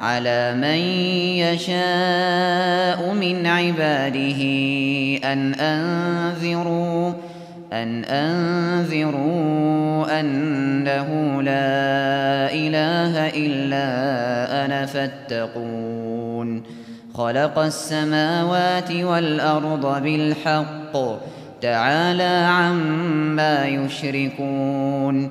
على من يشاء من عباده أن أنذروا أن أنذروا أنه لا إله إلا أنا فاتقون. خلق السماوات والأرض بالحق تعالى عما يشركون.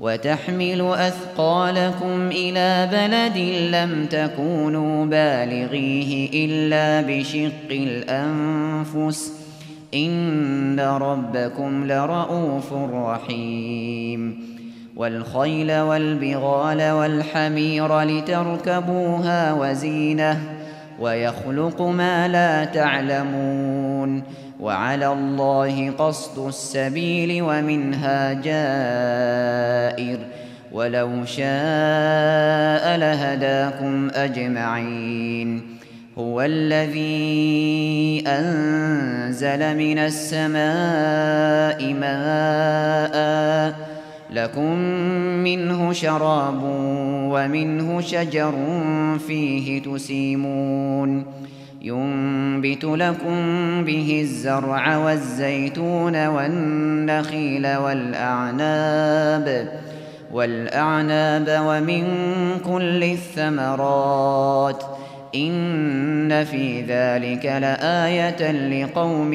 وتحمل أثقالكم إلى بلد لم تكونوا بالغيه إلا بشق الأنفس. إن ربكم لرؤوف رحيم. والخيل والبغال والحمير لتركبوها وزينة ويخلق ما لا تعلمون. وعلى الله قصد السبيل ومنها جائر ولو شاء لهداكم أجمعين. هو الذي أنزل من السماء ماء. لكم منه شراب ومنه شجر فيه تسيمون. ينبت لكم به الزرع والزيتون والنخيل والأعناب والأعناب ومن كل الثمرات. إن في ذلك لآية لقوم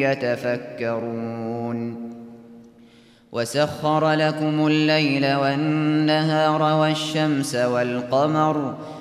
يتفكرون. وسخر لكم الليل والنهار والشمس والقمر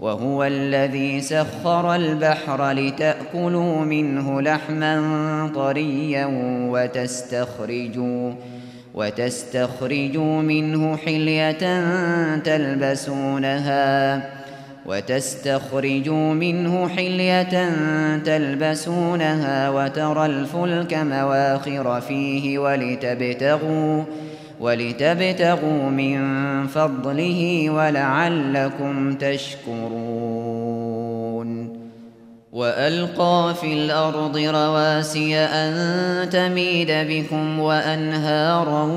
وهو الذي سخر البحر لتأكلوا منه لحما طريا وتستخرجوا وتستخرجوا منه حلية تلبسونها وتستخرجوا منه حلية تلبسونها وترى الفلك مواخر فيه ولتبتغوا ولتبتغوا من فضله ولعلكم تشكرون. وألقى في الأرض رواسي أن تميد بكم وأنهارا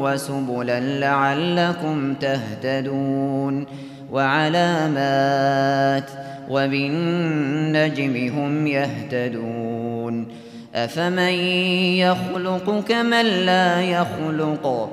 وسبلا لعلكم تهتدون. وعلامات وبالنجم هم يهتدون. أفمن يخلق كمن لا يخلق؟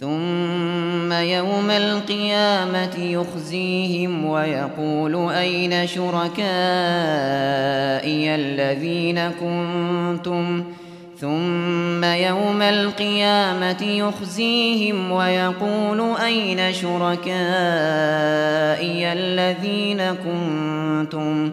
ثم يوم القيامة يخزيهم ويقول أين شركائي الذين كنتم؟ ثم يوم القيامة يخزيهم ويقول أين شركائي الذين كنتم؟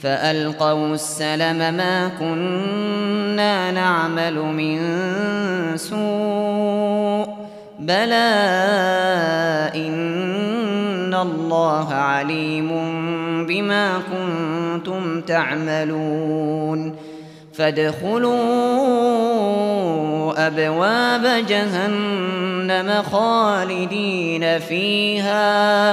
فألقوا السلم ما كنا نعمل من سوء بلى إن الله عليم بما كنتم تعملون فادخلوا أبواب جهنم خالدين فيها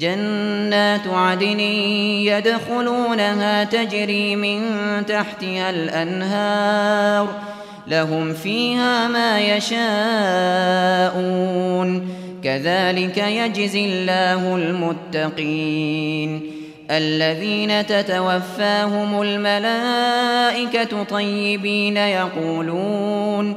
جنات عدن يدخلونها تجري من تحتها الأنهار لهم فيها ما يشاءون كذلك يجزي الله المتقين الذين تتوفاهم الملائكة طيبين يقولون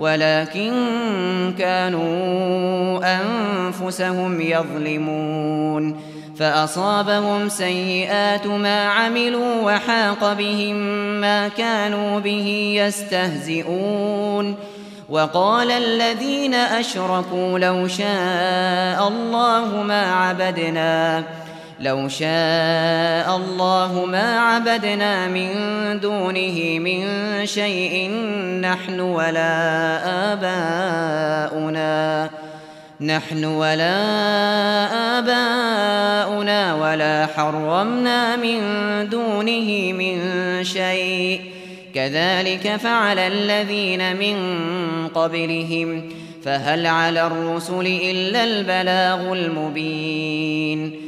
ولكن كانوا أنفسهم يظلمون. فأصابهم سيئات ما عملوا وحاق بهم ما كانوا به يستهزئون. وقال الذين أشركوا لو شاء الله ما عبدنا. لو شاء الله ما عبدنا من دونه من شيء نحن ولا آباؤنا. نحن ولا آباؤنا ولا حرمنا من دونه من شيء. كذلك فعل الذين من قبلهم. فهل على الرسل إلا البلاغ المبين.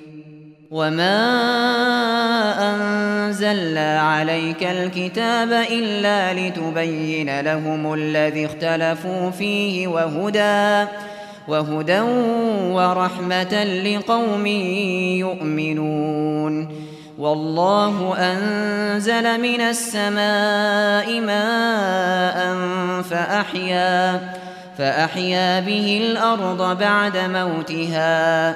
وما أنزلنا عليك الكتاب إلا لتبين لهم الذي اختلفوا فيه وهدى وهدى ورحمة لقوم يؤمنون والله أنزل من السماء ماء فأحيا فأحيا به الأرض بعد موتها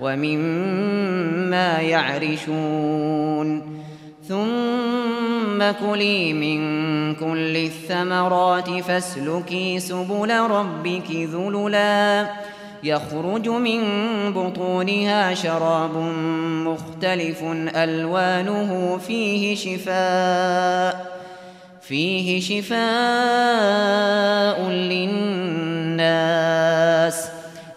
ومما يعرشون ثم كلي من كل الثمرات فاسلكي سبل ربك ذللاً يخرج من بطونها شراب مختلف ألوانه فيه شفاء فيه شفاء للناس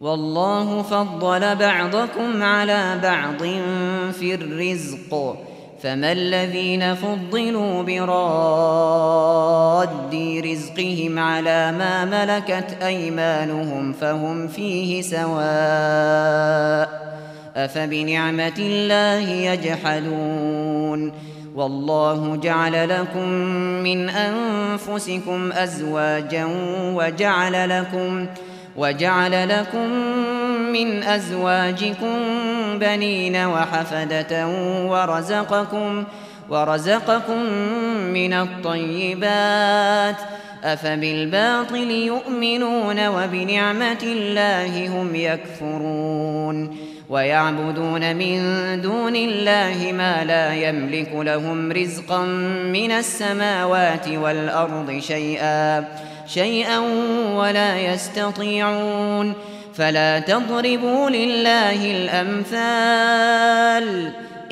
والله فضل بعضكم على بعض في الرزق. فما الذين فضلوا براد رزقهم على ما ملكت أيمانهم فهم فيه سواء أفبنعمة الله يجحدون. والله جعل لكم من أنفسكم أزواجا وجعل لكم وجعل لكم من أزواجكم بنين وحفدة ورزقكم ورزقكم من الطيبات أفبالباطل يؤمنون وبنعمة الله هم يكفرون ويعبدون من دون الله ما لا يملك لهم رزقا من السماوات والأرض شيئا شيئا ولا يستطيعون فلا تضربوا لله الأمثال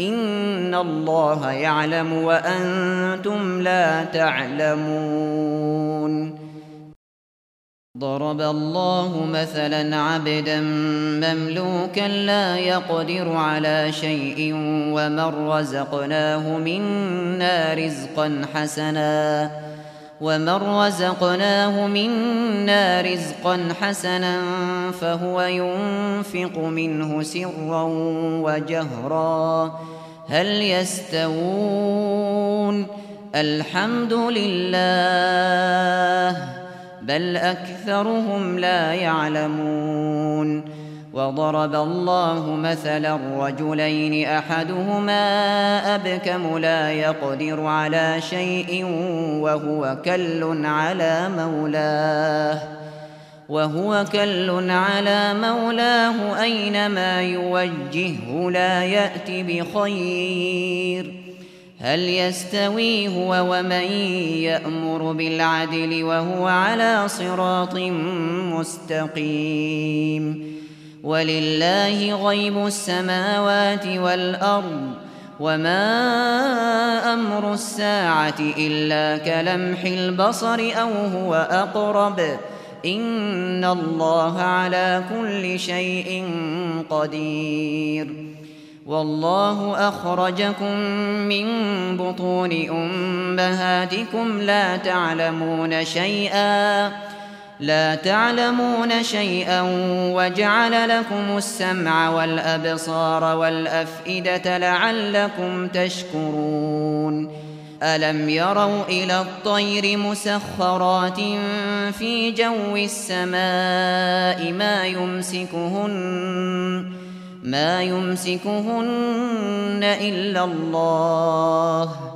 إن الله يعلم وأنتم لا تعلمون ضرب الله مثلا عبدا مملوكا لا يقدر على شيء ومن رزقناه منا رزقا حسنا ومن رزقناه منا رزقا حسنا فهو ينفق منه سرا وجهرا هل يستوون الحمد لله بل أكثرهم لا يعلمون وضرب الله مثلا رجلين أحدهما أبكم لا يقدر على شيء وهو كل على مولاه. وهو كل على مولاه أينما يوجهه لا يأتي بخير. هل يستوي هو ومن يأمر بالعدل وهو على صراط مستقيم؟ ولله غيب السماوات والأرض وما أمر الساعة إلا كلمح البصر أو هو أقرب. إن الله على كل شيء قدير. والله أخرجكم من بطون أمهاتكم لا تعلمون شيئا. لا تعلمون شيئا وجعل لكم السمع والأبصار والأفئدة لعلكم تشكرون. ألم يروا إلى الطير مسخرات في جو السماء ما يمسكهن ما يمسكهن إلا الله.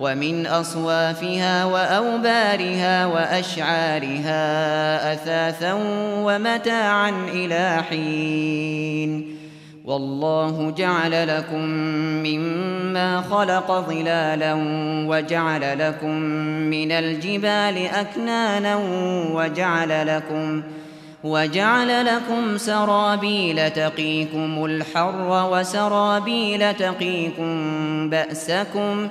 ومن أصوافها وأوبارها وأشعارها أثاثا ومتاعا إلى حين. والله جعل لكم مما خلق ظلالا وجعل لكم من الجبال أكنانا وجعل لكم وجعل لكم سرابيل تقيكم الحر وسرابيل تقيكم بأسكم ۖ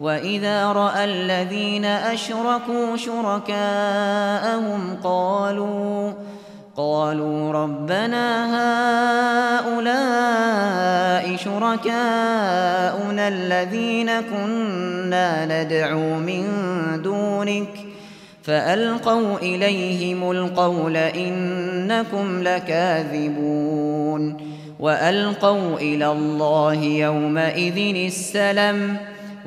وإذا رأى الذين أشركوا شركاءهم قالوا قالوا ربنا هؤلاء شركاؤنا الذين كنا ندعو من دونك فألقوا إليهم القول إنكم لكاذبون وألقوا إلى الله يومئذ السلام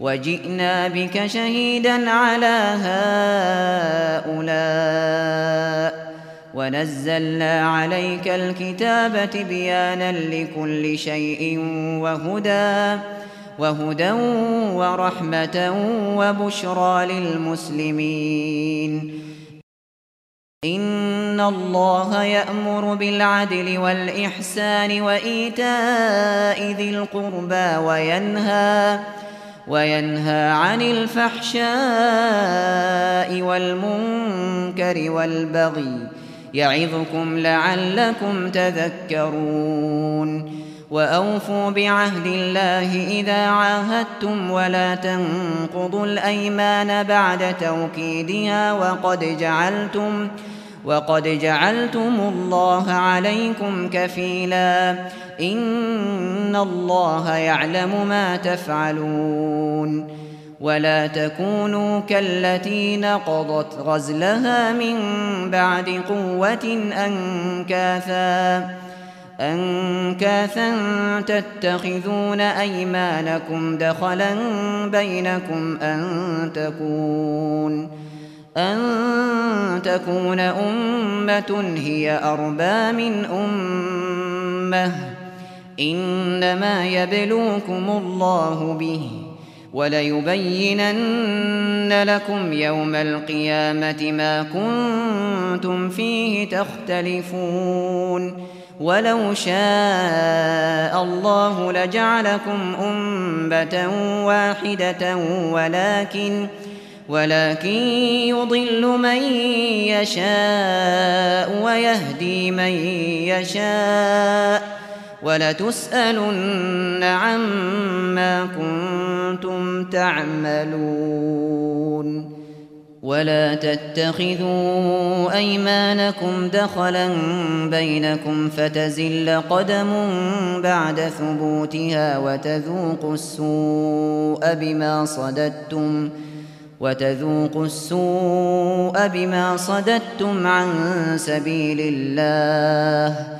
وجئنا بك شهيدا على هؤلاء. ونزلنا عليك الكتاب بيانا لكل شيء وهدى وهدى ورحمة وبشرى للمسلمين. إن الله يأمر بالعدل والإحسان وإيتاء ذي القربى وينهى وينهى عن الفحشاء والمنكر والبغي يعظكم لعلكم تذكرون وأوفوا بعهد الله إذا عاهدتم ولا تنقضوا الأيمان بعد توكيدها وقد جعلتم وقد جعلتم الله عليكم كفيلا إن الله يعلم ما تفعلون ولا تكونوا كالتي نقضت غزلها من بعد قوة أنكاثا أنكاثا تتخذون أيمانكم دخلا بينكم أن تكون أن تكون أمة هي أربى من أمة إنما يبلوكم الله به وليبينن لكم يوم القيامة ما كنتم فيه تختلفون. ولو شاء الله لجعلكم أمة واحدة ولكن ولكن يضل من يشاء ويهدي من يشاء ولتسألن عما كنتم تعملون. ولا تتخذوا أيمانكم دخلا بينكم فتزل قدم بعد ثبوتها وتذوقوا السوء بما صددتم وتذوقوا السوء بما صددتم عن سبيل الله.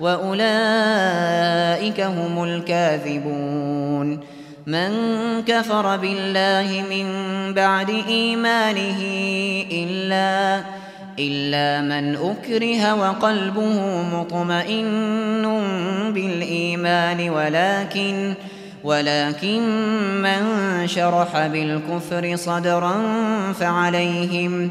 وأولئك هم الكاذبون من كفر بالله من بعد إيمانه إلا إلا من أكره وقلبه مطمئن بالإيمان ولكن ولكن من شرح بالكفر صدرا فعليهم فعليهم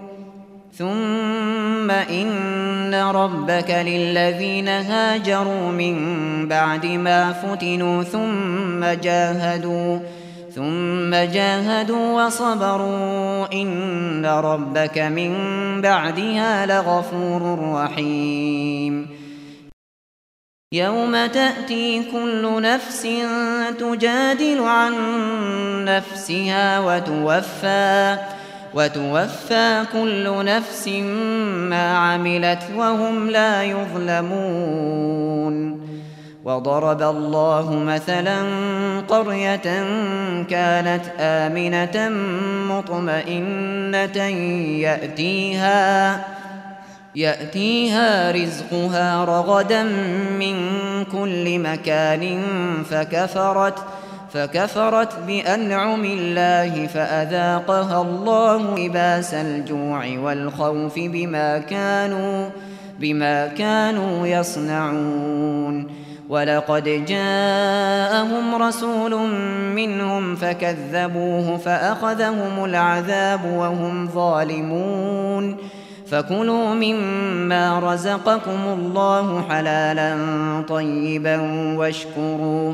ثم إن ربك للذين هاجروا من بعد ما فتنوا ثم جاهدوا ثم جاهدوا وصبروا إن ربك من بعدها لغفور رحيم. يوم تأتي كل نفس تجادل عن نفسها وتوفى كل نفس ما عملت وهم لا يظلمون. وضرب الله مثلا قرية كانت آمنة مطمئنة يأتيها يأتيها رزقها رغدا من كل مكان فكفرت فكفرت بأنعم الله فأذاقها الله لباس الجوع والخوف بما كانوا بما كانوا يصنعون. ولقد جاءهم رسول منهم فكذبوه فأخذهم العذاب وهم ظالمون. فكلوا مما رزقكم الله حلالا طيبا واشكروا.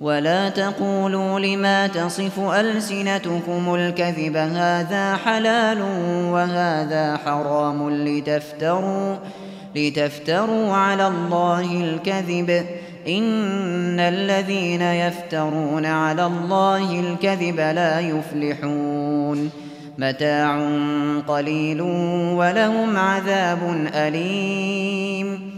ولا تقولوا لما تصف ألسنتكم الكذب هذا حلال وهذا حرام لتفتروا لتفتروا على الله الكذب. إن الذين يفترون على الله الكذب لا يفلحون. متاع قليل ولهم عذاب أليم.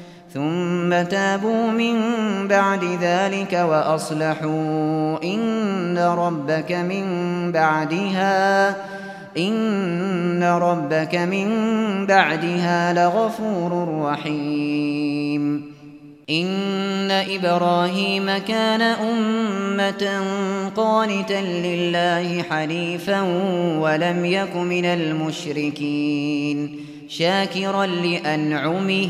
ثم تابوا من بعد ذلك وأصلحوا إن ربك من بعدها إن ربك من بعدها لغفور رحيم. إن إبراهيم كان أمة قانتا لله حنيفا ولم يك من المشركين شاكرا لأنعمه